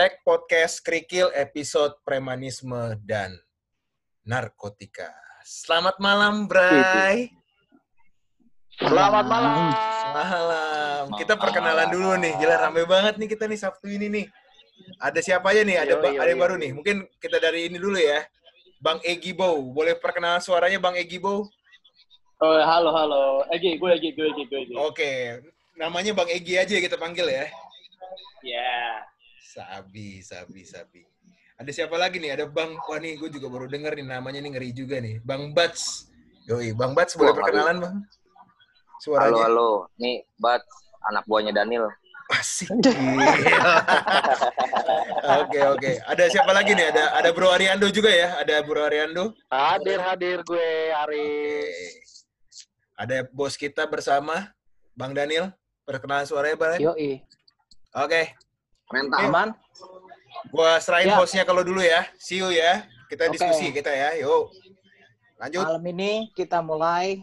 Hashtag podcast Krikil episode premanisme dan narkotika. Selamat malam, Bray. Selamat malam. Malam. Kita perkenalan dulu nih. Gila rame banget nih kita nih Sabtu ini nih. Ada siapa aja nih? Ada Yo, yo, ada yang yo. baru nih. Mungkin kita dari ini dulu ya. Bang Egi Bow. Boleh perkenalan suaranya Bang Egi Bow? Oh, halo, halo. Egi, gue Egi, gue Egi, gue Egi. Oke. Namanya Bang Egi aja kita panggil ya. Ya. Sabi, sabi, sabi. Ada siapa lagi nih? Ada Bang, wah nih gue juga baru denger nih namanya nih ngeri juga nih. Bang Bats. Yoi, Bang Bats boleh perkenalan Bang? Halo, Suaranya. halo. Nih, Bat, anak buahnya Daniel. Asik. Oke, oke. Ada siapa lagi nih? Ada ada Bro Ariando juga ya? Ada Bro Ariando. Hadir, hadir gue, Ari. Ada bos kita bersama Bang Daniel. Perkenalan suaranya, Bang. Yoi. Oke. Mental. Aman? Gua serahin Ya. hostnya kalau dulu ya. See you ya. Kita Oke. diskusi kita ya. Yuk. Lanjut. Malam ini kita mulai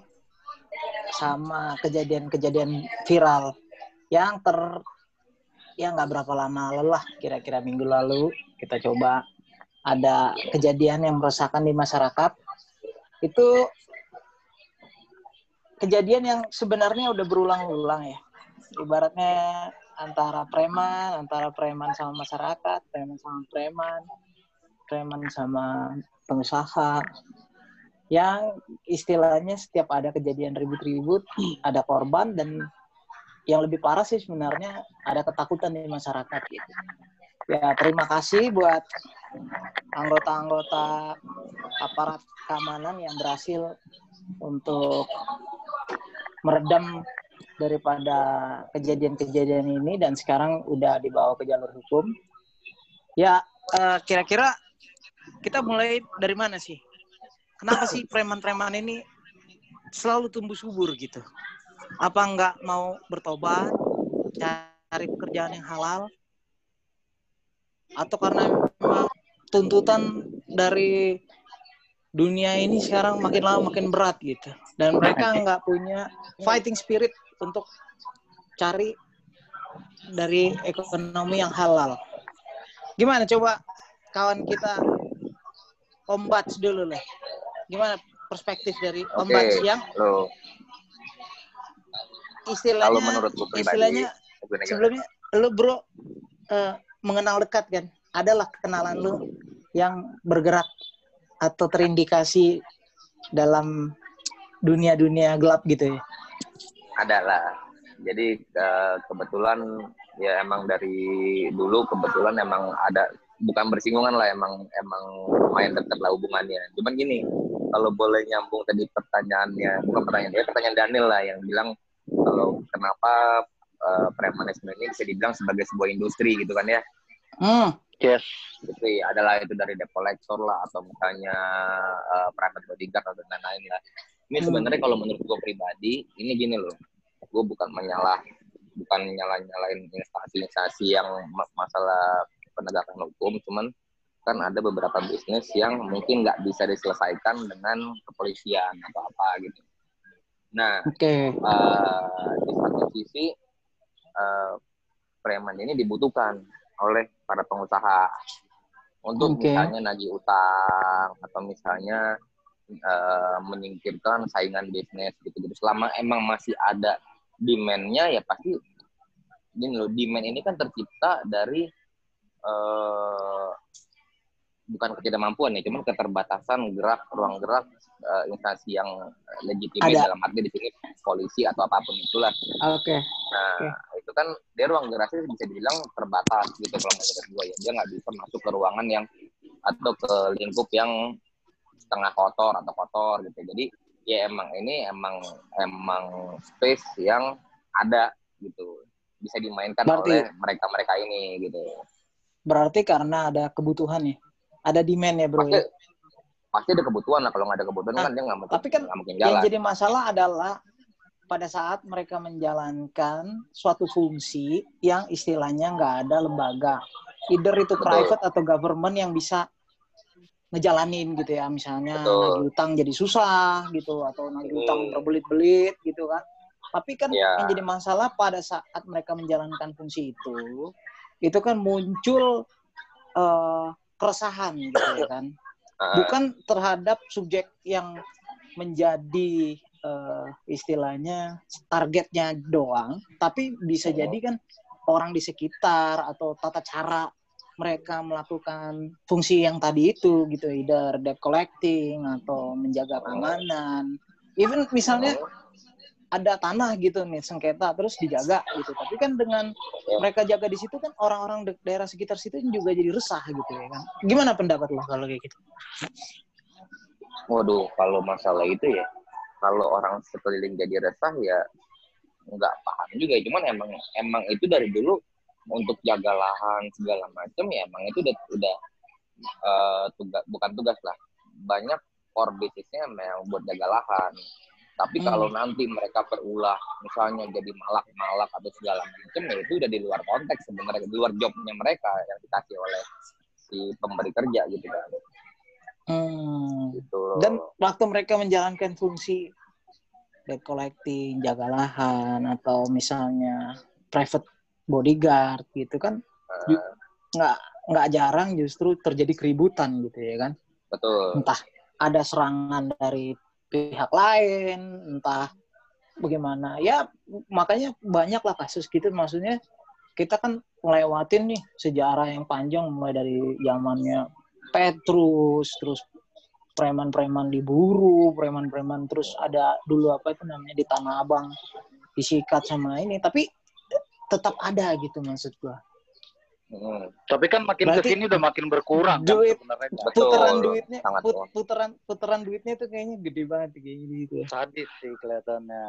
sama kejadian-kejadian viral yang ter ya nggak berapa lama lalu lah kira-kira minggu lalu kita coba ada kejadian yang meresahkan di masyarakat itu kejadian yang sebenarnya udah berulang-ulang ya ibaratnya antara preman antara preman sama masyarakat preman sama preman preman sama pengusaha yang istilahnya setiap ada kejadian ribut-ribut ada korban dan yang lebih parah sih sebenarnya ada ketakutan di masyarakat gitu. Ya terima kasih buat anggota-anggota aparat keamanan yang berhasil untuk meredam daripada kejadian-kejadian ini dan sekarang udah dibawa ke jalur hukum. Ya eh, kira-kira kita mulai dari mana sih? Kenapa sih preman-preman ini selalu tumbuh subur gitu? Apa nggak mau bertobat, cari pekerjaan yang halal, atau karena memang tuntutan dari dunia ini sekarang makin lama makin berat gitu, dan mereka nggak punya fighting spirit untuk cari dari ekonomi yang halal. Gimana coba kawan kita Om Bats dulu lah. Gimana perspektif dari Om Oke, Bats yang lo. istilahnya Kalau menurut pribadi, istilahnya sebelumnya lu bro eh, mengenal dekat kan adalah kenalan lu yang bergerak atau terindikasi dalam dunia-dunia gelap gitu ya ada lah. Jadi eh, kebetulan ya emang dari dulu kebetulan emang ada bukan bersinggungan lah emang emang lumayan dekat lah hubungannya. Cuman gini, kalau boleh nyambung tadi pertanyaannya, bukan pertanyaan dia, pertanyaan Daniel lah yang bilang kalau kenapa eh, premanisme ini bisa dibilang sebagai sebuah industri gitu kan ya. hmm Yes. Jadi adalah itu dari debt collector lah atau misalnya uh, private bodyguard atau dan lain-lain lah. Ini Hmm. sebenarnya kalau menurut gue pribadi, ini gini loh, gue bukan menyalah, bukan nyalah nyalain instansi-instansi yang ma- masalah penegakan hukum, cuman kan ada beberapa bisnis yang mungkin nggak bisa diselesaikan dengan kepolisian atau apa gitu. Nah, oke uh, di satu sisi uh, preman ini dibutuhkan oleh para pengusaha untuk Oke. misalnya nagih utang atau misalnya uh, menyingkirkan saingan bisnis gitu gitu selama emang masih ada demand-nya ya pasti gini loh demand ini kan tercipta dari uh, bukan ketidakmampuan ya cuman keterbatasan gerak ruang gerak uh, instansi yang legitimate Ada. dalam arti di sini polisi atau apa pun itulah oke Nah, Oke. itu kan dia ruang geraknya bisa dibilang terbatas gitu kalau menurut gue ya. Dia nggak bisa masuk ke ruangan yang atau ke lingkup yang setengah kotor atau kotor gitu. Jadi ya emang ini emang emang space yang ada gitu bisa dimainkan Berarti- oleh mereka-mereka ini gitu. berarti karena ada kebutuhan ya ada demand ya bro Pasti ya pasti ada kebutuhan lah kalau nggak ada kebutuhan Nah, kan dia nggak mungkin tapi kan mungkin yang jalan. jadi masalah adalah pada saat mereka menjalankan suatu fungsi yang istilahnya nggak ada lembaga either itu Betul. private atau government yang bisa ngejalanin gitu ya misalnya Betul. nagih utang jadi susah gitu atau nagih Hmm. utang berbelit-belit gitu kan tapi kan Ya. yang jadi masalah pada saat mereka menjalankan fungsi itu itu kan muncul eh, keresahan gitu ya kan Ah, bukan terhadap subjek yang menjadi eh, istilahnya targetnya doang, tapi bisa Oh. jadi kan orang di sekitar atau tata cara mereka melakukan fungsi yang tadi itu gitu, either debt collecting atau menjaga keamanan. Even misalnya ada tanah gitu nih sengketa terus dijaga gitu, tapi kan dengan mereka jaga di situ kan orang-orang daerah sekitar situ juga jadi resah gitu ya kan. Gimana pendapat lo kalau kayak gitu? Waduh, kalau masalah itu ya, kalau orang sekeliling jadi resah ya nggak paham juga. Cuman emang emang itu dari dulu untuk jaga lahan segala macam ya emang itu udah udah eh, tugas bukan tugas lah. Banyak core bisnisnya memang buat jaga lahan. Tapi Hmm. kalau nanti mereka berulah, misalnya jadi malak-malak atau segala macam, ya itu udah di luar konteks sebenarnya, di luar jobnya mereka yang dikasih oleh si pemberi kerja gitu kan. Hmm. Gitu. Dan waktu mereka menjalankan fungsi debt collecting, jaga lahan, atau misalnya private bodyguard gitu kan, Eh, nggak nggak jarang justru terjadi keributan gitu ya kan. betul. Entah ada serangan dari pihak lain, entah bagaimana. Ya makanya banyak lah kasus gitu. Maksudnya kita kan ngelewatin nih sejarah yang panjang mulai dari zamannya Petrus, terus preman-preman diburu, preman-preman terus ada dulu apa itu namanya di Tanah Abang disikat sama ini, tapi tetap ada gitu maksud gua. Hmm. Tapi kan makin Berarti ke sini udah makin berkurang kan duit- sebenarnya. kan. Betul, Putaran duitnya, sangat put- betul. putaran putaran duitnya tuh kayaknya gede banget kayaknya gitu. Sadis sih kelihatannya.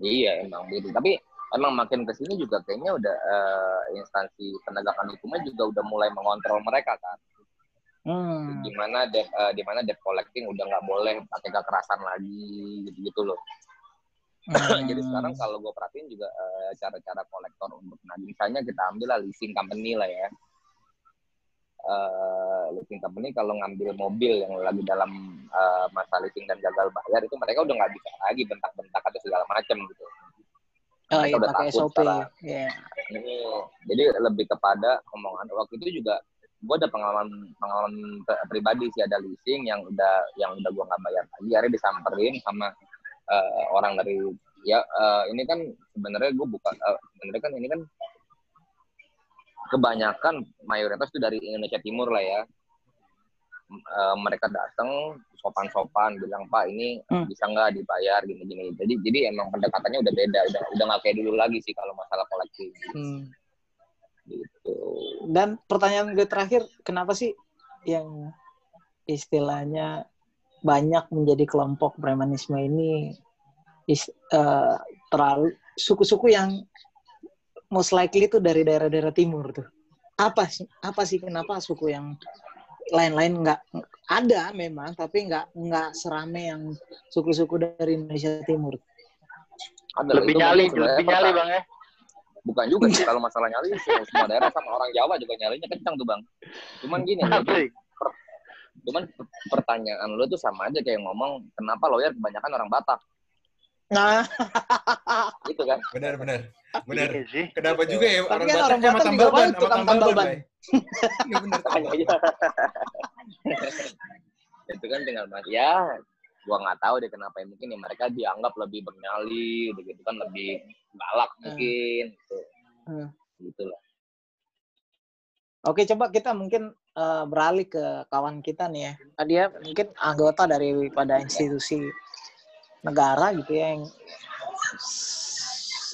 Iya emang gitu. Tapi emang makin ke sini juga kayaknya udah eh, instansi penegakan hukumnya juga udah mulai mengontrol mereka kan. Hmm. Di mana debt, eh, di mana debt collecting udah nggak boleh pakai kekerasan lagi gitu-gitu loh. Hmm. Jadi sekarang kalau gue perhatiin juga eh, cara-cara kolektor untuk nagih, misalnya kita ambil lah leasing company lah ya. Eh, leasing company kalau ngambil mobil yang lagi dalam eh, masa leasing dan gagal bayar itu mereka udah nggak bisa lagi bentak-bentak atau segala macam gitu. Oh mereka iya udah pakai takut SOP. secara-. Ini jadi lebih kepada omongan waktu itu juga gue ada pengalaman pengalaman pri- pribadi sih ada leasing yang udah yang udah gue nggak bayar lagi akhirnya disamperin sama eh, orang dari ya eh, ini kan sebenarnya gue buka eh, sebenarnya kan ini kan kebanyakan mayoritas itu dari Indonesia Timur lah ya. Eh, mereka datang sopan-sopan bilang pak ini Hmm. bisa nggak dibayar? gini-gini. Jadi jadi emang pendekatannya udah beda udah udah nggak kayak dulu lagi sih kalau masalah kolektif. Hmm. gitu. Dan pertanyaan gue terakhir, kenapa sih yang istilahnya banyak menjadi kelompok premanisme ini is- eh, terlalu suku-suku yang most likely itu dari daerah-daerah timur tuh. Apa sih? Apa sih kenapa suku yang lain-lain nggak ada memang, tapi nggak nggak serame yang suku-suku dari Indonesia Timur. Ada Lebih nyali, lebih nyali bang ya. Bukan juga sih kalau masalah nyali semua daerah sama orang Jawa juga nyalinya kencang tuh bang. Cuman gini, Asik. Cuman pertanyaan lu tuh sama aja kayak ngomong kenapa lawyer kebanyakan orang Batak Nah, gitu kan? Benar, benar. Benar. Iya sih. Kenapa juga ya Tapi orang kan Batak orang sama Batak tambal juga ban, sama tukang tambal tambal ban. Iya benar. Itu kan tinggal mas ya gua nggak tahu deh kenapa ya mungkin ya mereka dianggap lebih bernyali gitu kan lebih galak mungkin gitu Hmm. gitu lah Oke, coba kita mungkin eh, beralih ke kawan kita nih ya. Ah, Dia mungkin anggota daripada institusi negara gitu ya yang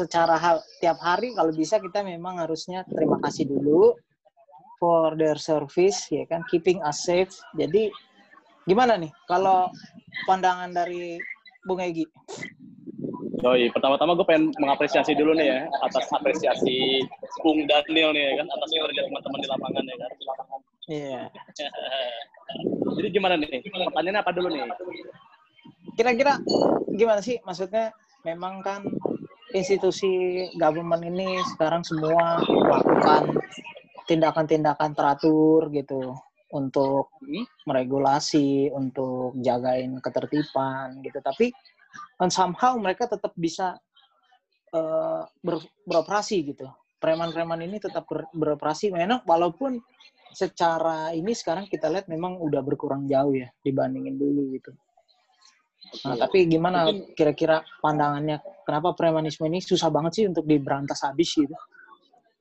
secara hal tiap hari kalau bisa kita memang harusnya terima kasih dulu for their service ya kan keeping us safe. Jadi gimana nih kalau pandangan dari Bung Egi? Yoi, pertama-tama gue pengen mengapresiasi dulu nih ya atas apresiasi Bung Daniel nih ya kan atas kerja teman-teman di lapangan ya kan. Iya. Jadi gimana nih? Pertanyaannya apa dulu nih? Kira-kira gimana sih maksudnya memang kan institusi government ini sekarang semua melakukan tindakan-tindakan teratur gitu untuk Hmm? meregulasi, untuk jagain ketertiban gitu. Tapi kan somehow mereka tetap bisa eh, ber- beroperasi gitu. preman-preman ini tetap ber, beroperasi memang walaupun secara ini sekarang kita lihat memang udah berkurang jauh ya dibandingin dulu gitu. Nah, tapi gimana Mungkin- kira-kira pandangannya kenapa premanisme ini susah banget sih untuk diberantas habis gitu?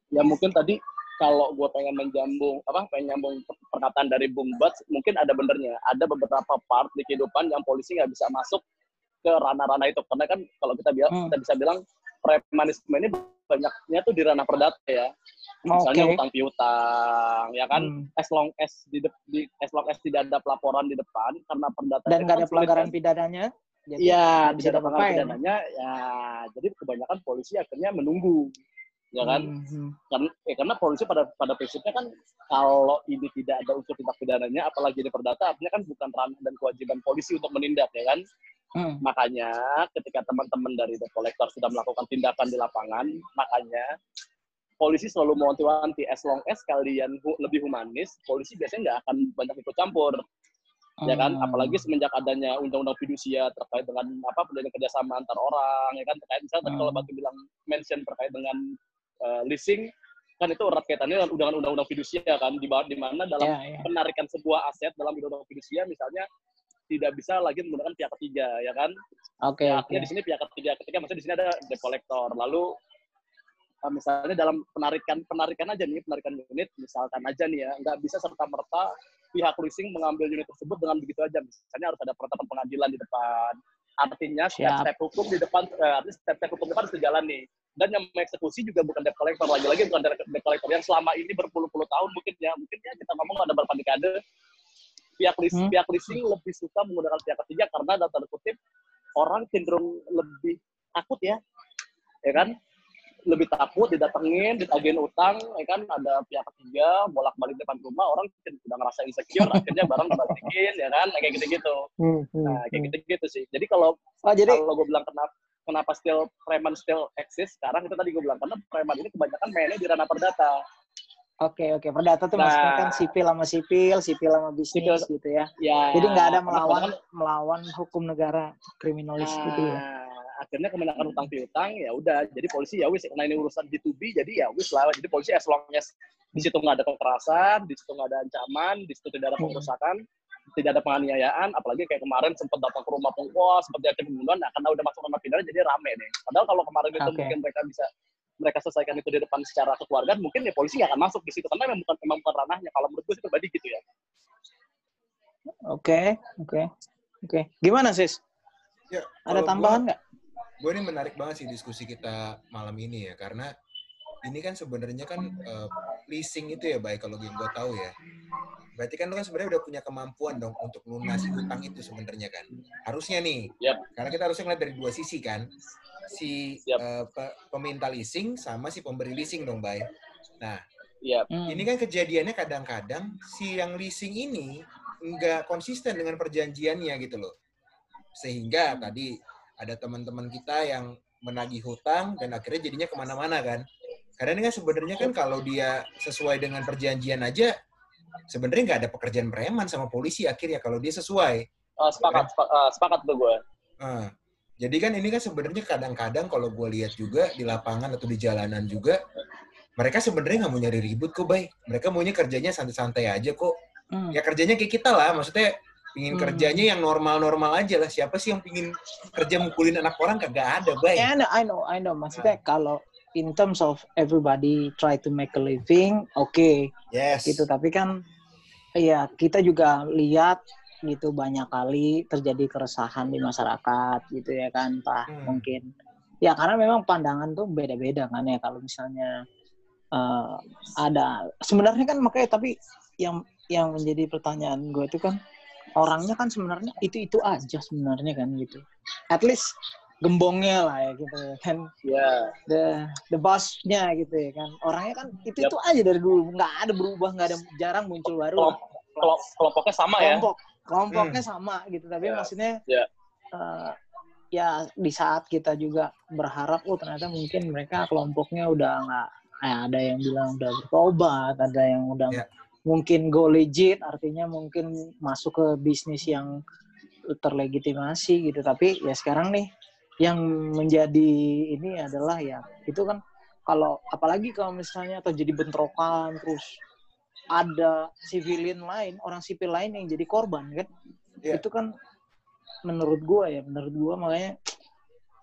ya mungkin tadi kalau gue pengen menjambung apa pengen nyambung per- perkataan dari Bung Bats mungkin ada benernya ada beberapa part di kehidupan yang polisi nggak bisa masuk ke ranah-ranah itu karena kan kalau kita bilang Hmm. kita bisa bilang premanisme ini banyaknya tuh di ranah perdata ya misalnya Oke. utang piutang ya kan Hmm. as long as di, dep- di as long as tidak ada pelaporan di depan karena perdata Dan nggak kan ada sulit pelanggaran kan. pidananya? Iya, tidak ada pelanggaran pidananya ya jadi kebanyakan polisi akhirnya menunggu ya kan Hmm, hmm. karena eh, karena polisi pada pada prinsipnya kan kalau ini tidak ada unsur tindak pidananya apalagi di perdata artinya kan bukan ranah dan kewajiban polisi untuk menindak ya kan Hmm. makanya ketika teman-teman dari debt collector sudah melakukan tindakan di lapangan makanya polisi selalu mewanti-wanti as long as kalian hu- lebih humanis polisi biasanya nggak akan banyak ikut campur ya kan Hmm. apalagi semenjak adanya undang-undang fidusia terkait dengan apa perjanjian kerjasama antar orang ya kan terkait misalnya tadi kalau Hmm. batu bilang mention terkait dengan uh, leasing kan itu erat kaitannya dengan undang-undang fidusia kan di bawah di mana dalam Ya, ya. penarikan sebuah aset dalam undang-undang fidusia misalnya tidak bisa lagi menggunakan pihak ketiga ya kan? Oke, ya, oke. artinya di sini pihak ketiga ketiga maksudnya di sini ada debt collector. Lalu uh, misalnya dalam penarikan penarikan aja nih penarikan unit misalkan aja nih ya nggak bisa serta merta pihak leasing mengambil unit tersebut dengan begitu aja. Misalnya harus ada penetapan pengadilan di depan. Artinya Siap. step-step hukum di depan eh, artinya step-step hukum di depan harus berjalan nih. Dan yang mengeksekusi juga bukan debt collector lagi-lagi bukan debt collector yang selama ini berpuluh-puluh tahun mungkin ya mungkin ya kita ngomong ada beberapa dekade pihak leasing, Hmm. pihak leasing lebih suka menggunakan pihak ketiga karena dalam tanda kutip orang cenderung lebih takut ya, ya kan? Lebih takut didatengin, ditagihin utang, ya kan? Ada pihak ketiga bolak balik depan rumah, orang udah ngerasa insecure, akhirnya barang dibalikin, ya kan? Kayak gitu-gitu. Hmm, hmm, Nah, kayak hmm. gitu-gitu sih. Jadi kalau Oh, jadi kalau gue bilang kenapa kenapa still preman still exist sekarang itu tadi gue bilang karena preman ini kebanyakan mainnya di ranah perdata. Oke oke, perdata tuh Nah. maksudnya kan sipil sama sipil, sipil sama bisnis Sipil. gitu ya. Ya. Jadi nggak ada melawan kebanyakan- melawan hukum negara kriminalis Nah, gitu ya. akhirnya kemenangan utang piutang ya udah jadi polisi ya wis karena ini urusan B2B jadi ya wis lah jadi polisi as long as di situ nggak ada kekerasan di situ nggak ada ancaman di situ tidak ada Hmm. pengerusakan tidak ada penganiayaan apalagi kayak kemarin sempat datang ke rumah pengkos seperti ada pembunuhan nah karena udah masuk ranah pidana jadi rame nih padahal kalau kemarin itu Oke. mungkin mereka bisa mereka selesaikan itu di depan secara kekeluargaan mungkin ya polisi nggak akan masuk di situ karena memang bukan memang bukan ranahnya kalau menurut gue sih pribadi gitu ya Oke oke oke. Gimana sis? Ya, Ada tambahan nggak? Gue ini menarik banget sih diskusi kita malam ini ya, karena ini kan sebenarnya kan eh, leasing itu ya baik kalau yang gue tahu ya. Berarti kan lu kan sebenarnya udah punya kemampuan dong untuk lunasi hutang itu sebenarnya kan. Harusnya nih. Yap. Karena kita harusnya ngeliat dari dua sisi kan. Si Yap. eh, pe- peminta leasing sama si pemberi leasing dong, Bay. Nah, Iya, Hmm. ini kan kejadiannya kadang-kadang si yang leasing ini nggak konsisten dengan perjanjiannya gitu loh. Sehingga tadi ada teman-teman kita yang menagih hutang dan akhirnya jadinya ke mana-mana kan. Karena ini kan sebenarnya kan kalau dia sesuai dengan perjanjian aja, sebenarnya nggak ada pekerjaan preman sama polisi akhirnya kalau dia sesuai. Eh, sepakat sepa- eh, sepakat tuh gue Nah, jadi kan ini kan sebenarnya kadang-kadang kalau gue lihat juga di lapangan atau di jalanan juga, mereka sebenarnya nggak mau nyari ribut kok, Bay. Mereka maunya kerjanya santai-santai aja kok. Hmm. Ya kerjanya kayak kita lah, maksudnya pingin Hmm. kerjanya yang normal-normal aja lah. Siapa sih yang pingin kerja mukulin anak orang kagak ada, Bay. Yeah, I know, I know, I know. Maksudnya kalau in terms of everybody try to make a living, oke Yes. gitu. Tapi kan, ya kita juga lihat gitu banyak kali terjadi keresahan di masyarakat gitu ya kan, Pak. Hmm. Mungkin. Ya karena memang pandangan tuh beda-beda kan ya kalau misalnya eh, ada sebenarnya kan makanya tapi yang yang menjadi pertanyaan gue itu kan orangnya kan sebenarnya itu itu aja sebenarnya kan gitu. At least gembongnya lah ya gitu kan. Ya the the bossnya gitu ya kan. Orangnya kan itu itu aja dari dulu. Nggak ada berubah nggak ada jarang muncul baru. Kelomp- kelomp- kelompoknya sama ya? Kelompok kelompoknya sama gitu. Tapi Ya. maksudnya Ya. eh, ya di saat kita juga berharap oh ternyata mungkin mereka kelompoknya udah nggak eh, ada yang bilang udah bertobat ada yang udah Ya. mungkin go legit artinya mungkin masuk ke bisnis yang terlegitimasi gitu. Tapi ya sekarang nih yang menjadi ini adalah ya itu kan kalau apalagi kalau misalnya terjadi bentrokan terus ada sivilin lain, orang sipil lain yang jadi korban kan. Iya. Itu kan menurut gua ya, menurut gua makanya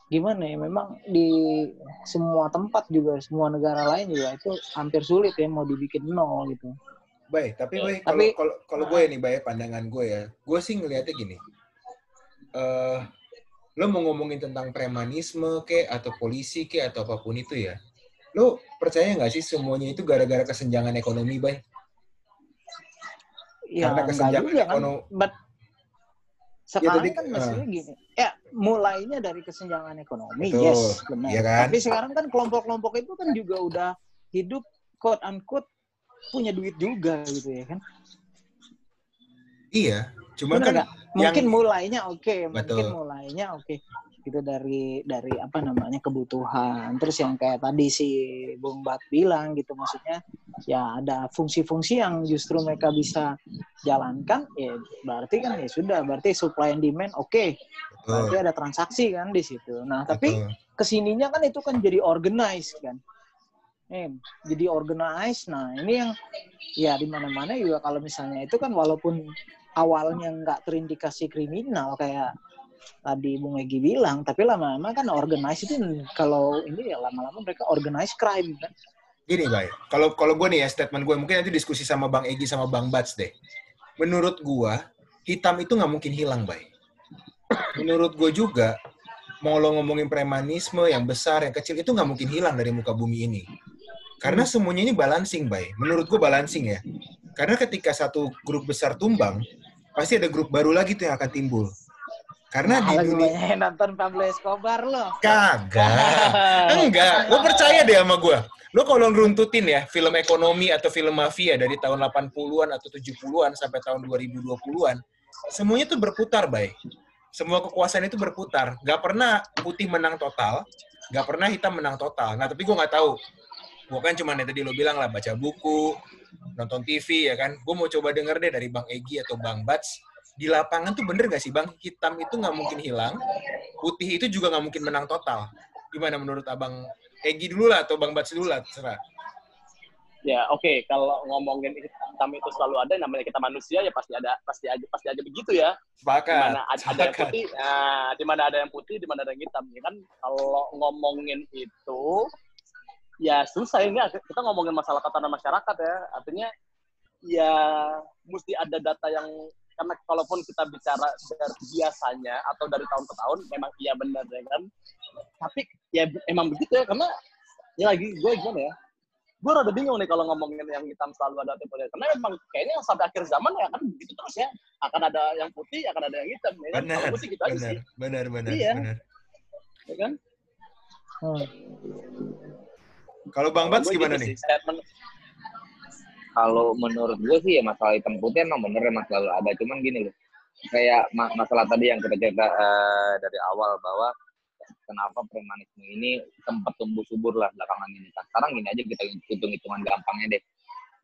gimana ya memang di semua tempat juga semua negara lain juga itu hampir sulit ya mau dibikin nol gitu. Baik, tapi kalau Tapi- kalau kalau gue nih Bay, pandangan gue ya, gue sih ngelihatnya gini. Eh, lo mau ngomongin tentang premanisme ke atau polisi ke atau apa pun itu ya. Lo percaya nggak sih semuanya itu gara-gara kesenjangan ekonomi, Bay? Ya Karena kesenjangan juga kan. ekonomi. But sekarang tadi, kan ah. mestinya gini. Ya, mulainya dari kesenjangan ekonomi, Betul, yes, benar. iya kan? Tapi sekarang kan kelompok-kelompok itu kan juga udah hidup quote unquote punya duit juga gitu ya kan. Iya, cuma Bener kan nggak? Mungkin yang- mulainya oke, mungkin Betul. mulainya oke. Gitu dari dari apa namanya kebutuhan. Terus yang kayak tadi si Bung Bat bilang gitu maksudnya ya ada fungsi-fungsi yang justru mereka bisa jalankan ya berarti kan ya sudah berarti supply and demand oke. Berarti betul, ada transaksi kan di situ. Nah, tapi betul. ke sininya kan itu kan jadi organized kan. Eh, jadi organized. Nah, ini yang ya di mana-mana juga kalau misalnya itu kan walaupun awalnya nggak terindikasi kriminal kayak tadi Bung Egi bilang, tapi lama-lama kan organized itu kalau ini ya lama-lama mereka organized crime kan. Gini, Bay. Kalau kalau gue nih ya statement gue mungkin nanti diskusi sama Bang Egi sama Bang Bats deh. Menurut gue hitam itu nggak mungkin hilang, Bay. Menurut gue juga mau lo ngomongin premanisme yang besar, yang kecil itu nggak mungkin hilang dari muka bumi ini. Karena semuanya ini balancing, Bay. Menurut gue balancing ya. Karena ketika satu grup besar tumbang, pasti ada grup baru lagi tuh yang akan timbul. Karena di Nah, lagi dunia nonton Pablo Escobar loh. kagak. Enggak, lo percaya deh sama gue. Lo kalau ngeruntutin ya film ekonomi atau film mafia dari tahun 80-an atau 70-an sampai tahun 2020-an, semuanya tuh berputar, baik. Semua kekuasaan itu berputar. Gak pernah putih menang total, gak pernah hitam menang total. Nah, tapi gue nggak tahu. Gue kan cuma yang tadi lo bilang lah, baca buku, nonton TV ya kan. Gue mau coba denger deh dari Bang Egi atau Bang Bats. Di lapangan tuh bener gak sih Bang? Hitam itu nggak mungkin hilang, putih itu juga nggak mungkin menang total. Gimana menurut Abang Egi dulu lah atau Bang Bats dulu lah, terserah. Ya oke kalau ngomongin hitam itu selalu ada namanya kita manusia ya pasti ada pasti aja pasti aja begitu ya. Sepakat. mana ada, ada yang putih, nah, di mana ada yang putih, di mana ada yang hitam. Ya kan kalau ngomongin itu ya susah ini kita ngomongin masalah tatanan masyarakat ya. Artinya ya mesti ada data yang karena kalaupun kita bicara dari biasanya atau dari tahun ke tahun memang iya benar ya kan. Tapi ya emang begitu ya karena ya lagi gue gimana ya gue rada bingung nih kalau ngomongin yang hitam selalu ada tipe karena memang kayaknya sampai akhir zaman ya kan begitu terus ya akan ada yang putih akan ada yang hitam ya kan? Benar, sih gitu aja benar, sih benar, benar, Iya. benar. ya kan Hmm. Kalau Bang Bats gimana gitu nih? sih, kalau menurut gue sih ya masalah hitam putih emang bener emang selalu ada. Cuman gini loh kayak ma- masalah tadi yang kita cerita eh, dari awal bahwa kenapa premanisme ini sempat tumbuh subur lah belakangan ini. Nah, sekarang gini aja kita hitung hitungan gampangnya deh.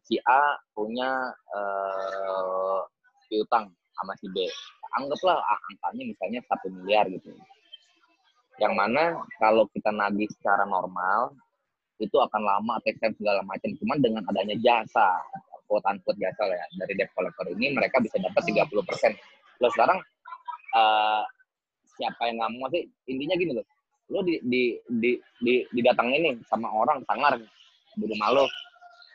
Si A punya eh, piutang sama si B. Anggaplah ah, angkanya misalnya satu miliar gitu. Yang mana kalau kita nagih secara normal itu akan lama take time segala macam. Cuman dengan adanya jasa quote unquote jasa lah ya dari debt collector ini mereka bisa dapat 30 persen. Lo sekarang eh, siapa yang nggak mau sih? Intinya gini loh lo di di di, di didatangin nih sama orang sangar di rumah lo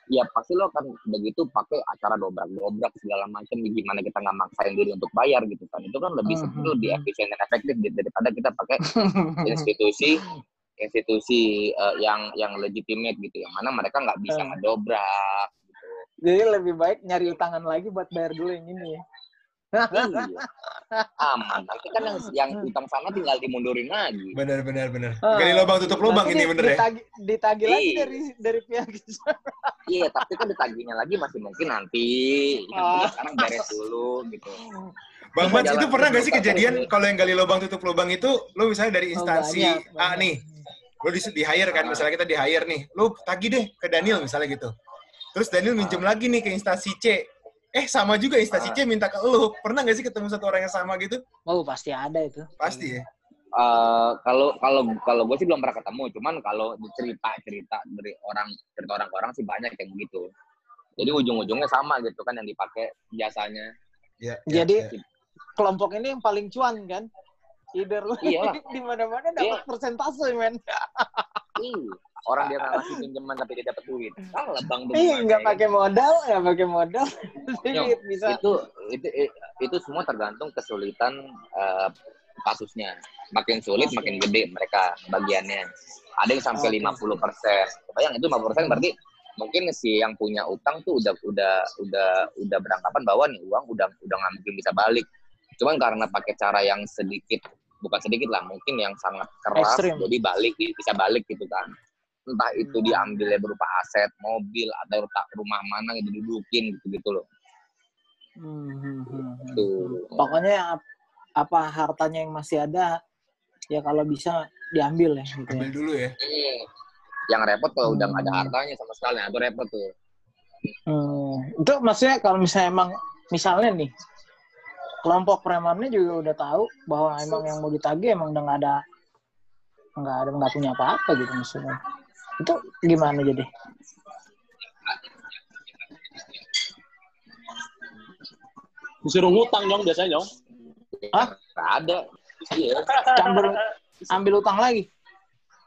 ya pasti lo akan begitu pakai acara dobrak dobrak segala macam gimana kita nggak maksain diri untuk bayar gitu kan. Itu kan lebih Mhm. sebetulnya lebih efisien dan efektif daripada kita pakai institusi institusi eh, yang yang legitimate gitu yang mana mereka nggak bisa Hmm. ngedobrak gitu Jadi lebih baik nyari utangan lagi buat bayar dulu yang ini ya. iya aman nanti kan yang yang utang sana tinggal dimundurin lagi Benar, benar, benar. Ah. Gali lubang tutup lubang Nanti ini bener ya. ditagi, ditagi lagi Iya. dari dari pihak iya tapi kan ditagihnya lagi masih mungkin nanti yang Ah. penting sekarang beres dulu gitu Bang Bats itu pernah gak sih kejadian kalau yang gali lubang tutup lubang itu lo misalnya dari instansi Oh, banyak, A banyak. nih, lo di, di hire kan, Ah. misalnya kita di hire nih, lo tagih deh ke Daniel misalnya gitu. Terus Daniel minjem lagi nih ke instansi C. Eh sama juga instansi Ah. C minta ke lo. Pernah gak sih ketemu satu orang yang sama gitu? Oh pasti ada itu. Pasti ya. Eh, kalau kalau kalau gue sih belum pernah ketemu, cuman kalau cerita cerita dari orang cerita orang ke orang sih banyak yang begitu. Jadi ujung-ujungnya sama gitu kan yang dipakai jasanya. Ya, ya, Jadi ya. kelompok ini yang paling cuan kan? Either lu di mana-mana dapat Iya. persentase men. Ih, orang dia ngasih pinjaman tapi dia dapat duit. Salah bang Iya, nggak pakai modal, nggak pakai modal. Bisa. itu itu itu semua tergantung kesulitan eh, kasusnya. Makin sulit, makin gede mereka bagiannya. Ada yang sampai Oke. 50 persen. Bayang itu 50 persen berarti mungkin si yang punya utang tuh udah udah udah udah beranggapan bahwa nih uang udah udah nggak mungkin bisa balik. Cuman karena pakai cara yang sedikit bukan sedikit lah, mungkin yang sangat keras, Ekstrim. jadi balik bisa balik gitu kan. Entah itu Hmm. diambilnya berupa aset, mobil atau tak rumah mana gitu didudukin gitu gitu loh. Hmm, hmm, hmm, hmm. Tuh. Pokoknya ap- apa hartanya yang masih ada, ya kalau bisa diambil ya gitu ya. Ambil dulu ya. Hmm. Yang repot kalau udah nggak ada hartanya sama sekali, nah itu repot tuh. Hmm, itu maksudnya kalau misalnya emang misalnya nih kelompok premannya juga udah tahu bahwa emang yang mau ditagih emang udah nggak ada nggak ada nggak punya apa-apa gitu maksudnya itu gimana jadi Disuruh ngutang dong biasanya dong. Hah? Nggak ada. Iya. campur ambil utang lagi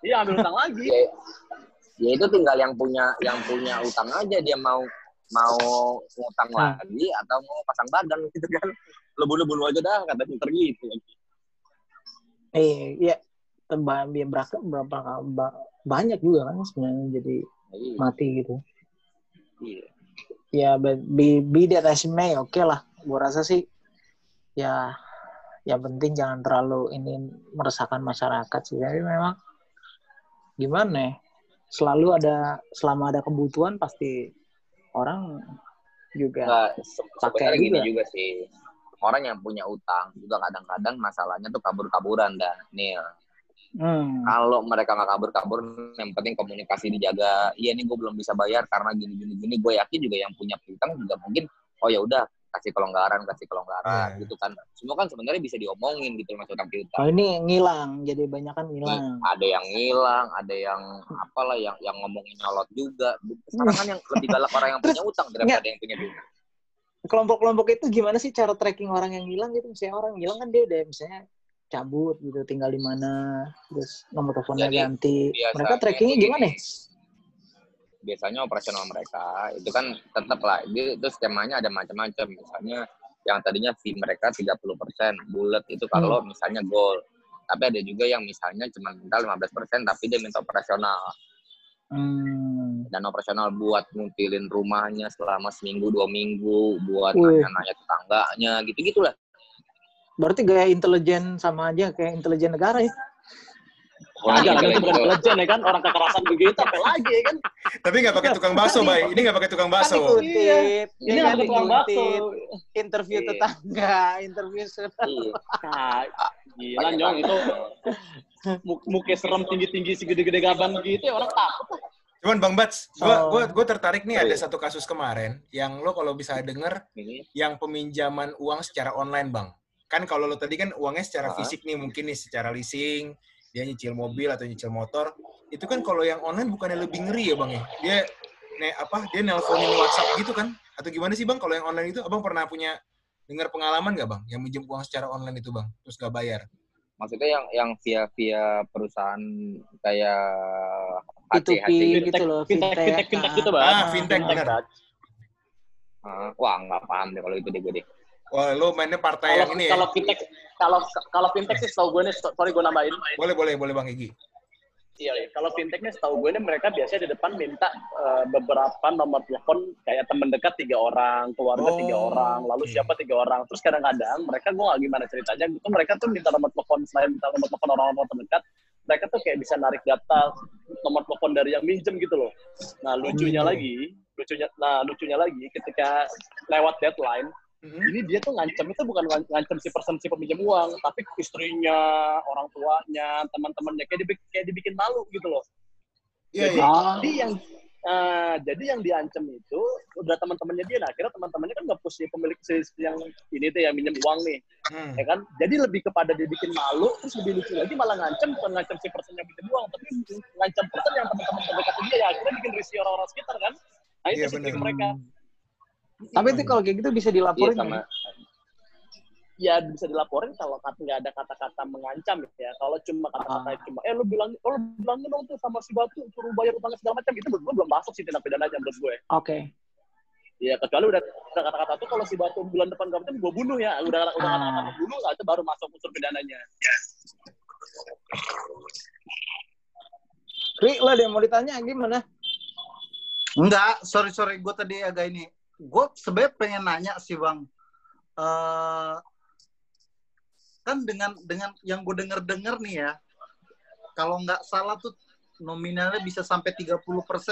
Iya ambil utang lagi. Ya, ya itu tinggal yang punya yang punya utang aja dia mau mau ngutang Hmm. lagi atau mau pasang badan gitu kan. Bunuh-bunuh aja dah kata pinter gitu. eh iya ba- ya berapa berapa ba- banyak juga kan sebenarnya jadi Iya. mati gitu Iya. ya be be, that as may oke lah gua rasa sih ya yang penting jangan terlalu ini meresahkan masyarakat sih tapi memang gimana ya selalu ada selama ada kebutuhan pasti orang juga se- Pakai gini juga. juga sih. Orang yang punya utang juga kadang-kadang masalahnya tuh kabur-kaburan dah. Nih, hmm, kalau mereka nggak kabur-kabur yang penting komunikasi dijaga. Iya nih gue belum bisa bayar karena gini gini gini gue yakin juga yang punya piutang juga mungkin oh ya udah kasih kelonggaran kasih kelonggaran Iya. gitu kan. Semua kan sebenarnya bisa diomongin gitu mas utang oh piutang ini ngilang jadi banyak kan ngilang. Ada yang ngilang ada yang apalah yang yang ngomongin nyolot juga. Sekarang kan yang lebih galak orang yang punya utang daripada yang punya piutang kelompok-kelompok itu gimana sih cara tracking orang yang hilang gitu? Misalnya orang hilang kan dia udah misalnya cabut gitu tinggal di mana terus nomor teleponnya Jadi, ganti. mereka trackingnya gimana ya? biasanya operasional mereka itu kan tetap lah itu, itu skemanya ada macam-macam. Misalnya yang tadinya fee mereka 30% bulat itu kalau misalnya goal. Tapi ada juga yang misalnya cuma minta 15% tapi dia minta operasional. Hmm. dan operasional buat ngutilin rumahnya selama seminggu dua minggu buat nanya-nanya tetangganya gitu gitulah Berarti gaya intelijen sama aja kayak intelijen negara ya? Oh, Wajar iya, kan itu bukan legend ya kan orang kekerasan begitu apa lagi ya kan. Tapi nggak pakai tukang bakso, Bay. Ini nggak pakai tukang Kan bakso. dikuntit, Ini ya nggak kan ada tukang bakso. interview Iya. tetangga, interview saudara. Iya. Nah, gila nyong itu mu- muka serem tinggi-tinggi segede-gede gaban gitu ya orang takut. Cuman Bang Bats, gua, Oh. gua, gua tertarik nih Oh, ada iya. satu kasus kemarin yang lo kalau bisa denger Ini yang peminjaman uang secara online, Bang. Kan kalau lo tadi kan uangnya secara fisik nih, mungkin nih secara leasing, dia nyicil mobil atau nyicil motor. Itu kan kalau yang online bukannya lebih ngeri ya, Bang ya? Dia ne, apa? Dia nelponin WhatsApp gitu kan? Atau gimana sih, Bang? Kalau yang online itu Abang pernah punya dengar pengalaman nggak, Bang? Yang minjem uang secara online itu, Bang, terus nggak bayar? maksudnya yang yang via via perusahaan kayak P2P HC gitu. gitu loh, fintech, fintech, fintech gitu, Bang. Ah, fintech, benar. Ah, wah nggak paham deh kalau itu deh gue deh. Wah, lo mainnya partai Kalau yang ini ya? kalau fintech kalau kalau fintech sih setahu gue nih sorry gue nambahin. Boleh, boleh, boleh, Bang Igi. Iya, iya. kalau fintech nih setahu gue nih mereka biasanya di depan minta eh, beberapa nomor telepon kayak teman dekat tiga orang, keluarga Oh, tiga orang, lalu oke. siapa tiga orang. Terus kadang-kadang mereka gue nggak gimana ceritanya, gitu mereka tuh minta nomor telepon selain minta nomor telepon orang-orang terdekat, mereka tuh kayak bisa narik data nomor telepon dari yang minjem gitu loh. Nah lucunya Oh. lagi, lucunya, nah lucunya lagi ketika lewat deadline, Mhm. ini dia tuh ngancam itu bukan ngan- ngancam si person si peminjam uang, tapi istrinya, orang tuanya, teman-temannya kayak dibikin, kayak dibikin malu gitu loh. Iya, Jadi iya. Ah. dia yang Nah, jadi yang diancam itu udah teman-temannya dia. Nah, akhirnya teman-temannya kan nggak push si pemilik si yang ini tuh yang minjem uang nih, Hmm. ya kan? Jadi lebih kepada dibikin malu, terus lebih lucu lagi malah ngancam bukan ngancam si person yang minjem uang, tapi ngancam person yang teman-teman terdekat dia ya akhirnya bikin risih orang-orang sekitar kan. Nah, itu trik mereka. Tapi itu kalau kayak gitu bisa Iya dilaporin sama nggak? Ya bisa dilaporin kalau kata nggak ada kata-kata mengancam ya. Kalau cuma kata-kata Ah. cuma, eh lu bilang, oh, lu bilangin dong tuh sama si batu suruh bayar utangnya segala macam itu menurut gue belum masuk sih tindak pidananya menurut gue. Oke. Ya kecuali udah ada kata-kata tuh kalau si batu bulan depan gak gue bunuh ya. Udah udah Ah. kata-kata bunuh nggak itu baru masuk unsur pidananya. Ri, lo ada yang mau ditanya gimana? Enggak, sorry sorry, gue tadi agak ini. Gue sebenarnya pengen nanya sih bang. Eh kan dengan dengan yang gue denger denger nih ya, kalau nggak salah tuh nominalnya bisa sampai 30%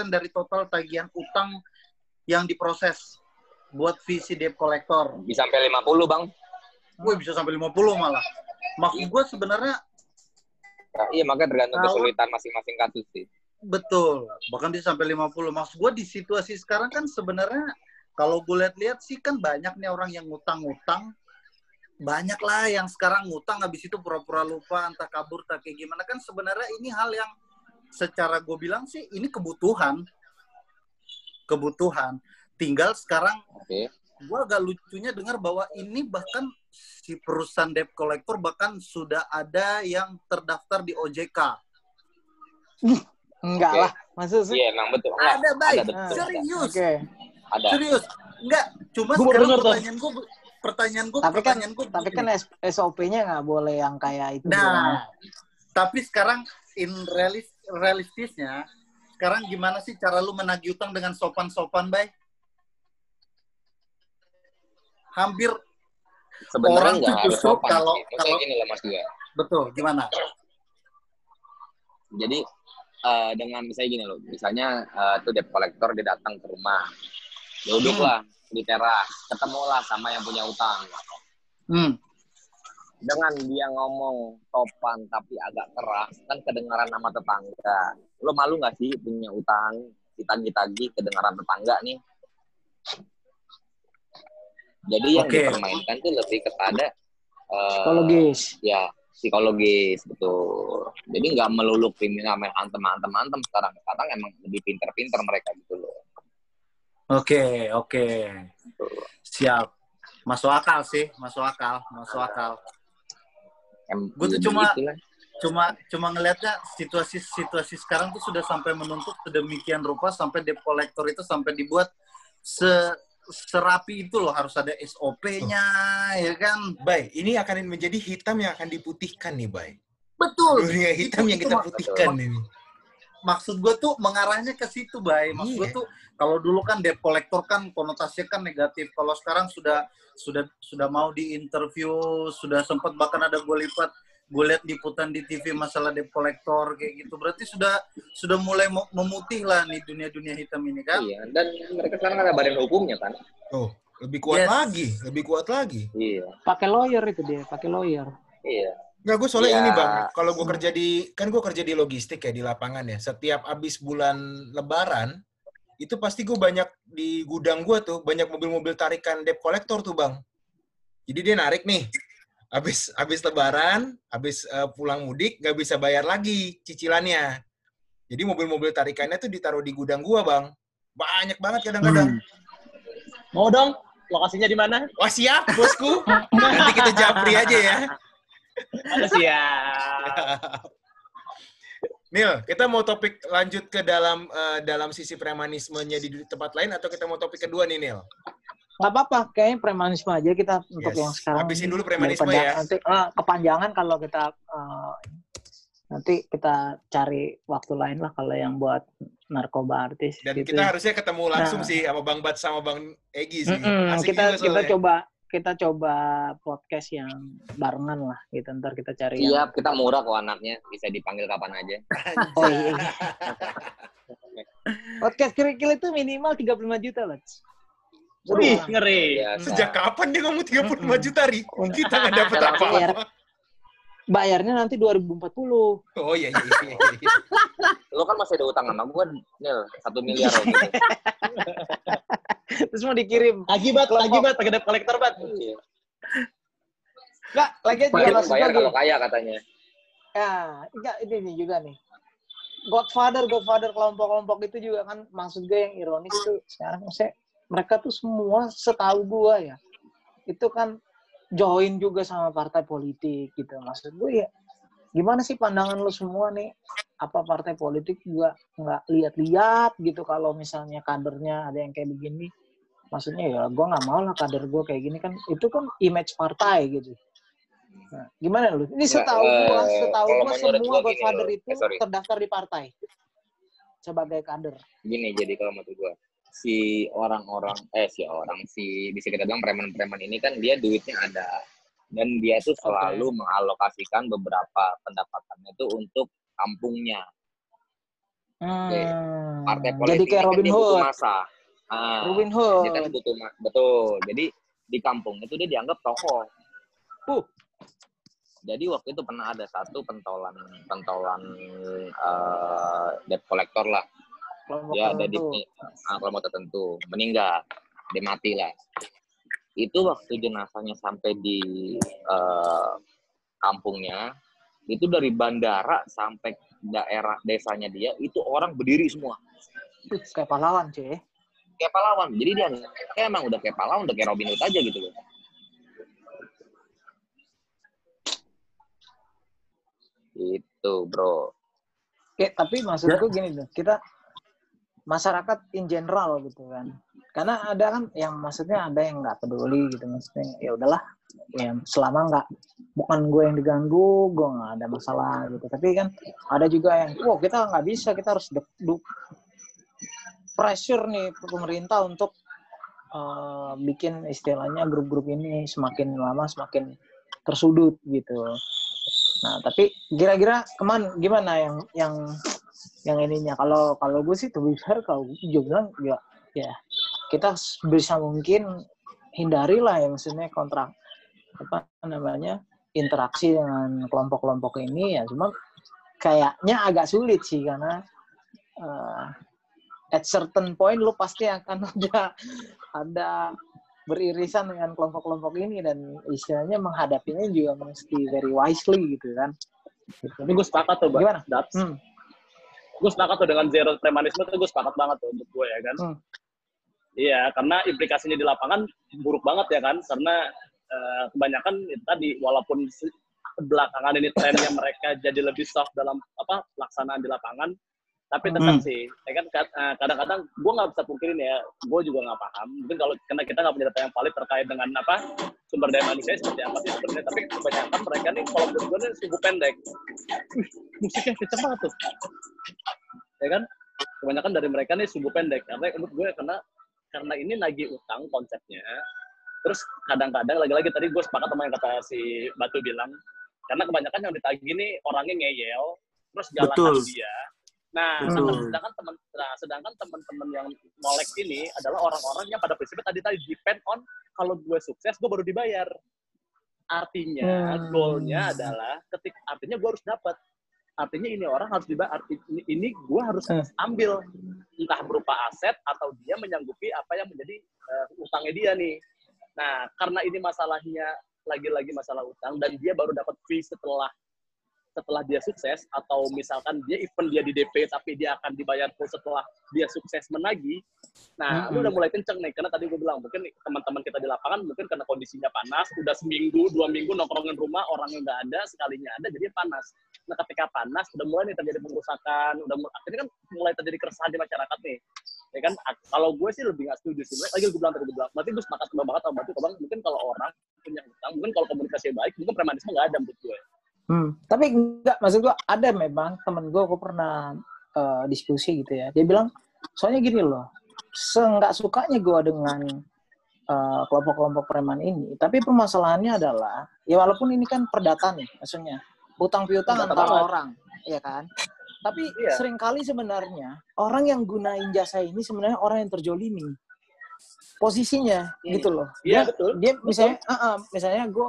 dari total tagihan utang yang diproses buat visi debt collector. bisa sampai 50 bang. Gue bisa sampai 50 malah. Maksud gue sebenarnya Nah, iya makanya tergantung Kalau- kesulitan masing-masing kasus sih. Betul, bahkan bisa sampai 50. Maksud gue di situasi sekarang kan sebenarnya kalau gue lihat-lihat sih kan banyak nih orang yang ngutang-ngutang. Banyak lah yang sekarang ngutang habis itu pura-pura lupa, entah kabur, entah kayak gimana. Kan sebenarnya ini hal yang secara gue bilang sih ini kebutuhan. Kebutuhan. Tinggal sekarang Oke. gue agak lucunya dengar bahwa ini bahkan si perusahaan debt collector bahkan sudah ada yang terdaftar di OJK. Enggak Oke. lah. Maksud sih? Iya emang betul. Enggak, Ada, baik. Ada betul. Serius. Oke. Ada. Serius, enggak. Cuma Gua sekarang denger pertanyaan gue, pertanyaan gue, Tapi kan pertanyaan gue. tapi kan SOP-nya nggak boleh yang kayak itu. Nah, tapi sekarang in realis, realistisnya, sekarang gimana sih cara lu menagih utang dengan sopan-sopan, bay? Hampir Sebenarnya Orang tuh harus justru sopan kalau- kalau- gini loh mas juga. betul. Gimana? Jadi eh, dengan misalnya gini loh, misalnya eh, tuh debt collector dia datang ke rumah, duduklah di teras, ketemulah sama yang punya utang. Hmm. Dengan dia ngomong topan tapi agak keras, kan kedengaran nama tetangga. Lo malu nggak sih punya utang, ditagih-tagih kedengaran tetangga nih? Jadi yang Oke. dipermainkan tuh lebih kepada eh, Psikologis. ya psikologis betul jadi nggak melulu kriminal main antem antem antem sekarang sekarang emang lebih pinter-pinter mereka gitu loh Oke, oke. Siap. Masuk akal sih, masuk akal, masuk akal. em Gua tuh cuma- itulah. cuma cuma ngelihatnya situasi situasi sekarang tuh sudah sampai menuntut sedemikian rupa sampai debt collector itu sampai dibuat se serapi itu loh harus ada SOP-nya ya kan Bay, ini akan menjadi hitam yang akan diputihkan nih, Bay. betul Dunia hitam Itu- yang itu kita putihkan ini. Maksud gue tuh mengarahnya ke situ bay maksud gue Iya. tuh kalau dulu kan debt collector kan konotasinya kan negatif kalau sekarang sudah sudah sudah mau di interview sudah sempat bahkan ada gue lipat gue lihat liputan di TV masalah debt collector kayak gitu berarti sudah sudah mulai memutih lah nih dunia dunia hitam ini kan iya dan mereka sekarang ada badan hukumnya kan Oh, lebih kuat Yes. lagi, lebih kuat lagi. iya Pakai lawyer itu dia, pakai lawyer. iya Nggak, gue soalnya Ya. ini bang, kalau gue kerja di, kan gue kerja di logistik ya, di lapangan ya. Setiap abis bulan lebaran, itu pasti gue banyak di gudang gue tuh, banyak mobil-mobil tarikan debt collector tuh bang. Jadi dia narik nih, abis, abis lebaran, abis eh, pulang mudik, nggak bisa bayar lagi cicilannya. Jadi mobil-mobil tarikannya tuh ditaruh di gudang gue bang. Banyak banget kadang-kadang. Mau dong? Lokasinya di mana? Wah siap bosku, nanti kita japri aja ya. Siap. Nil, kita mau topik lanjut ke dalam eh, dalam sisi premanismenya di tempat lain atau kita mau topik kedua nih Nil? Nggak apa-apa, kayaknya premanisme aja kita untuk Yes. yang sekarang. Habisin dulu premanisme ya. Nanti ah, kepanjangan kalau kita eh, nanti kita cari waktu lain lah kalau yang buat narkoba artis. Dan gitu kita ya. harusnya ketemu langsung Nah. sih sama Bang Bat sama Bang Egi sih. Mm-mm, Asik kita juga kita coba kita coba podcast yang barengan lah gitu ntar kita cari yang siap kita murah kok anaknya bisa dipanggil kapan aja oh iya, iya. podcast kerikil itu minimal 35 juta lah Wih, ngeri. Biasa. Sejak kapan dia ngomong 35 juta, Ri? Kita nggak dapet Dalam apa-apa. Bayarnya nanti 2040 Oh iya, iya, iya. iya. lo kan masih ada utang sama gue, Nil, satu miliar gitu. Terus mau dikirim. Akibat, Kelompok. akibat, pakai debt collector bat. Iya. Enggak, lagi juga Bayar, maksud bayar gue kalau kaya katanya. Ya, enggak ini nih juga nih. Godfather, Godfather kelompok-kelompok itu juga kan maksud gue yang ironis tuh sekarang saya mereka tuh semua setahu gue ya itu kan join juga sama partai politik gitu. Maksud gue ya gimana sih pandangan lo semua nih? Apa partai politik juga nggak lihat-lihat gitu kalau misalnya kadernya ada yang kayak begini? Maksudnya ya gue nggak mau lah kader gue kayak gini. Kan itu kan image partai gitu. Nah, gimana lu? Ini Nggak, setahu gua eh, setahu menurut semua gua gini godfather loh. itu Eh, sorry. terdaftar di partai sebagai kader. Gini, jadi kalau menurut gue, si orang-orang, eh si orang, si bisa kita bilang preman-preman ini kan dia duitnya ada. Dan dia tuh selalu mengalokasikan beberapa pendapatannya tuh untuk kampungnya. Hmm, Partai jadi politik kayak ini kan Robin dia butuh Hood masa. Ah, Robin dia Hood kan butuh ma- betul. Jadi di kampung itu dia dianggap tokoh. Uh. Jadi waktu itu pernah ada satu pentolan pentolan eh debt collector lah. Kelompok Dia ada di tertentu. ah, kelompok tertentu meninggal, dia mati lah. Itu waktu jenazahnya sampai di eh, kampungnya, itu dari bandara sampai daerah desanya dia itu orang berdiri semua kayak pahlawan cuy kayak pahlawan. Jadi dia kayak emang udah kayak pahlawan, udah kayak Robin Hood aja gitu loh. Itu bro. Oke, tapi maksud gue gini loh, kita masyarakat in general gitu kan. Karena ada kan yang maksudnya ada yang nggak peduli gitu maksudnya ya udahlah ya selama nggak bukan gue yang diganggu gue nggak ada masalah gitu tapi kan ada juga yang wow kita nggak bisa kita harus dek- du- pressure nih pemerintah untuk eh, bikin istilahnya grup-grup ini semakin lama semakin tersudut gitu Nah, tapi kira-kira keman gimana yang yang yang ininya? Kalau kalau gue sih tuh fair kalau gue juga bilang ya ya kita bisa mungkin hindari lah ya maksudnya kontrak apa namanya interaksi dengan kelompok-kelompok ini ya cuma kayaknya agak sulit sih karena eh, at certain point lu pasti akan ada ada beririsan dengan kelompok-kelompok ini dan istilahnya menghadapinya juga mesti very wisely gitu kan. Tapi gue sepakat tuh, Bang. Gimana? Dats. Hmm. Gue sepakat tuh dengan zero premanisme tuh gue sepakat banget tuh untuk gue ya kan. Hmm. Iya, karena implikasinya di lapangan buruk banget ya kan. Karena eh, kebanyakan itu tadi walaupun belakangan ini trennya mereka jadi lebih soft dalam apa pelaksanaan di lapangan, tapi tetap Hmm. sih, ya kan eh, kadang-kadang gue nggak bisa pungkirin ya, gue juga nggak paham. Mungkin kalau karena kita nggak punya data yang valid terkait dengan apa sumber daya manusia seperti apa sih sebenarnya, tapi kebanyakan mereka nih kalau menurut gue nih sumbu pendek. Wih, musiknya kenceng banget tuh, ya kan? Kebanyakan dari mereka nih sumbu pendek karena menurut gue karena karena ini lagi utang konsepnya. Terus kadang-kadang lagi-lagi tadi gue sepakat sama yang kata si Batu bilang, karena kebanyakan yang ditagih nih orangnya ngeyel, terus jalan dia. Nah, Betul. sedangkan teman nah, sedangkan teman-teman yang molek ini adalah orang-orang yang pada prinsipnya tadi tadi depend on kalau gue sukses gue baru dibayar. Artinya Hmm. goalnya adalah ketik artinya gue harus dapat. Artinya ini orang harus dibayar. Arti, ini, ini gue harus Hmm. ambil entah berupa aset atau dia menyanggupi apa yang menjadi eh, utangnya dia nih. Nah, karena ini masalahnya lagi-lagi masalah utang dan dia baru dapat fee setelah setelah dia sukses atau misalkan dia event dia di DP tapi dia akan dibayar full setelah dia sukses menagih. Nah, lu Mm-mm. udah mulai kenceng nih karena tadi gue bilang mungkin teman-teman kita di lapangan mungkin karena kondisinya panas, udah seminggu, dua minggu nongkrongin rumah orangnya nggak ada, sekalinya ada jadi panas. Nah, ketika panas udah mulai nih terjadi pengerusakan, udah mulai, akhirnya kan mulai terjadi keresahan di masyarakat nih. Ya kan, kalau gue sih lebih nggak setuju sih. Lagi gue bilang tadi gue bilang, berarti gue sepakat banget sama Batu, Bang. Mungkin kalau orang punya hutang, mungkin kalau komunikasi baik, mungkin premanisme nggak ada menurut gue. Hmm. Tapi enggak, maksud gua ada memang temen gua, gua pernah eh, diskusi gitu ya. Dia bilang, soalnya gini loh, seenggak sukanya gua dengan eh, kelompok-kelompok preman ini, tapi permasalahannya adalah, ya walaupun ini kan perdata nih, maksudnya utang piutang antara banget. orang, ya kan? Tapi Iya. sering kali sebenarnya orang yang gunain jasa ini sebenarnya orang yang terjolimi posisinya Hmm. gitu loh. Iya, betul. dia misalnya ah, ah, misalnya gue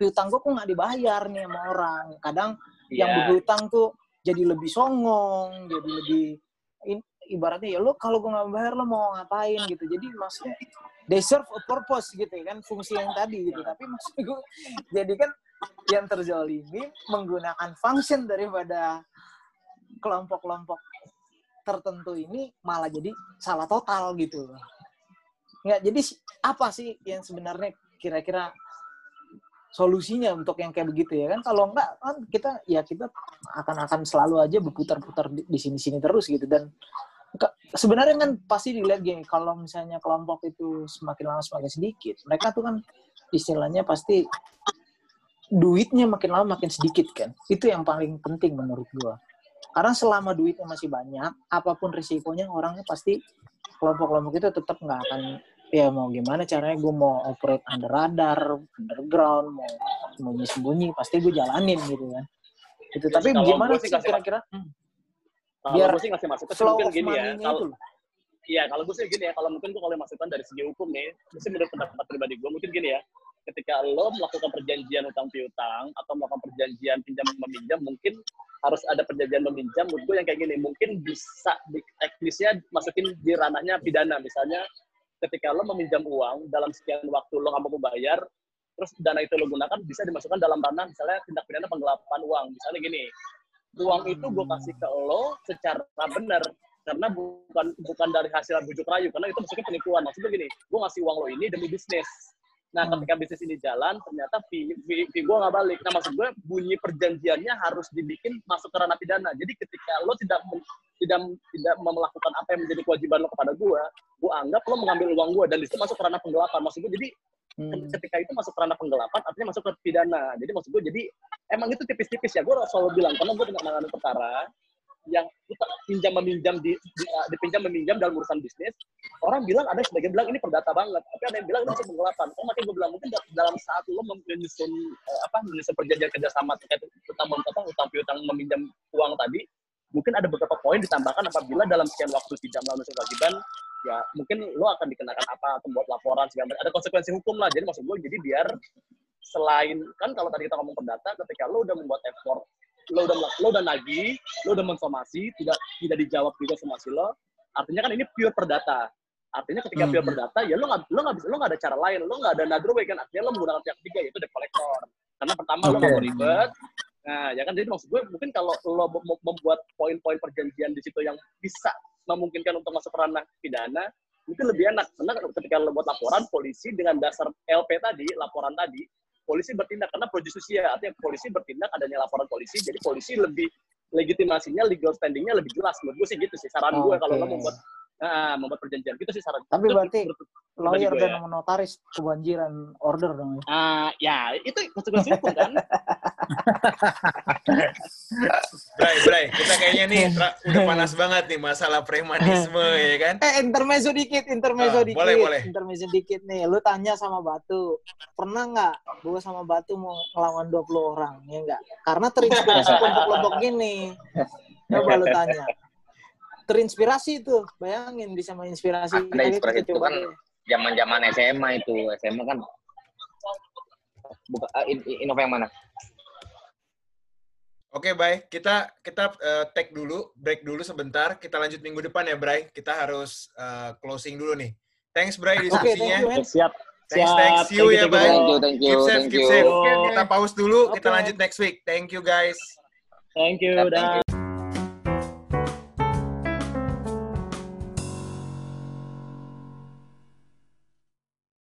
piutang gue kok nggak dibayar nih sama orang kadang yang Iya. berhutang tuh jadi lebih songong, jadi lebih in, ibaratnya ya lo kalau gue nggak bayar lo mau ngapain gitu. Jadi maksudnya they serve a purpose gitu ya kan fungsi yang tadi gitu. Tapi maksud gue jadi kan yang terzolimi menggunakan function daripada kelompok-kelompok tertentu ini malah jadi salah total gitu. Nggak, jadi apa sih yang sebenarnya kira-kira solusinya untuk yang kayak begitu ya kan? Kalau enggak kan kita ya kita akan akan selalu aja berputar-putar di sini-sini terus gitu. Dan sebenarnya kan pasti dilihat gini kalau misalnya kelompok itu semakin lama semakin sedikit mereka tuh kan istilahnya pasti duitnya makin lama makin sedikit kan? Itu yang paling penting menurut gua. Karena selama duitnya masih banyak apa pun risikonya orangnya pasti kelompok-kelompok itu tetap nggak akan ya mau gimana caranya gue mau operate under radar, underground, mau sembunyi-sembunyi, pasti gue jalanin gitu kan. Itu ya, tapi gimana sih kira-kira? Hmm. Biar gue sih ngasih masukan flow mungkin gini ya. Kalau Iya, kalau gue sih gini ya, kalau mungkin tuh kalau masukan dari segi hukum nih, mesti menurut pendapat pribadi gue, mungkin gini ya, ketika lo melakukan perjanjian utang piutang atau melakukan perjanjian pinjam meminjam, mungkin harus ada perjanjian meminjam, menurut gue yang kayak gini, mungkin bisa di teknisnya masukin di ranahnya pidana, misalnya ketika lo meminjam uang dalam sekian waktu lo nggak mau bayar, terus dana itu lo gunakan bisa dimasukkan dalam ranah misalnya tindak pidana penggelapan uang. Misalnya gini, uang itu gue kasih ke lo secara benar karena bukan bukan dari hasil bujuk rayu karena itu maksudnya penipuan maksudnya gini gue ngasih uang lo ini demi bisnis nah hmm. ketika bisnis ini jalan ternyata fee, fee, fee gue nggak balik nah maksud gue bunyi perjanjiannya harus dibikin masuk ke ranah pidana jadi ketika lo tidak tidak tidak melakukan apa yang menjadi kewajiban lo kepada gue, gue anggap lo mengambil uang gue dan itu masuk ke ranah penggelapan. Maksud gue jadi hmm. ketika itu masuk ke ranah penggelapan artinya masuk ke pidana. Jadi maksud gue jadi emang itu tipis-tipis ya. Gue selalu bilang karena gue pernah menangani perkara yang kita pinjam meminjam di, di uh, dipinjam meminjam dalam urusan bisnis orang bilang ada sebagian bilang ini perdata banget tapi ada yang bilang ini masuk penggelapan oh makanya gue bilang mungkin dalam saat lo menyusun uh, apa menyusun perjanjian kerjasama terkait utang utang utang piutang meminjam uang tadi mungkin ada beberapa poin ditambahkan apabila dalam sekian waktu tidak melalui kewajiban ya mungkin lo akan dikenakan apa atau buat laporan segala ada konsekuensi hukum lah. Jadi maksud gue jadi biar selain kan kalau tadi kita ngomong perdata ketika lo udah membuat effort lo udah lo udah nagih lo udah mensomasi tidak tidak dijawab juga somasi lo artinya kan ini pure perdata. Artinya ketika hmm. pure perdata ya lo nggak lo nggak bisa lo nggak ada cara lain lo nggak ada another way kan. Artinya lo menggunakan pihak ketiga yaitu debt collector. Karena pertama okay. lo nggak mau ribet Nah, ya kan jadi maksud gue mungkin kalau lo membuat poin-poin perjanjian di situ yang bisa memungkinkan untuk masuk ranah pidana, mungkin lebih enak. Karena ketika lo buat laporan, polisi dengan dasar LP tadi, laporan tadi, polisi bertindak karena pro justisia, artinya polisi bertindak adanya laporan polisi, jadi polisi lebih legitimasinya, legal standingnya lebih jelas. Menurut gue sih gitu sih. Saran oh, gue kalau lo membuat Nah, membuat perjanjian gitu sih saran. Tapi berarti lawyer dan ya. notaris kebanjiran order dong. Ah, uh, ya itu konsekuensi hukum kan. Bray, Bray, kita kayaknya nih udah panas banget nih masalah premanisme ya kan? Eh, intermezzo dikit, intermezzo uh, dikit. Boleh, boleh. Intermezzo dikit nih. Lu tanya sama Batu, pernah nggak gue sama Batu mau ngelawan 20 orang, ya enggak? Karena terinspirasi kelompok-kelompok gini. Coba lu tanya terinspirasi tuh bayangin bisa menginspirasi ada kita inspirasi itu kan zaman zaman SMA itu SMA kan buka uh, Innova yang mana Oke, baik. Kita kita uh, take dulu, break dulu sebentar. Kita lanjut minggu depan ya, Bray. Kita harus uh, closing dulu nih. Thanks, Bray, diskusinya. Okay, siap. Thanks, thanks. See you, ya, Bray. Thank you, thank you. Keep safe, thank keep you. safe. Kita pause dulu, okay. kita lanjut next week. Thank you, guys. Thank you. Thank you.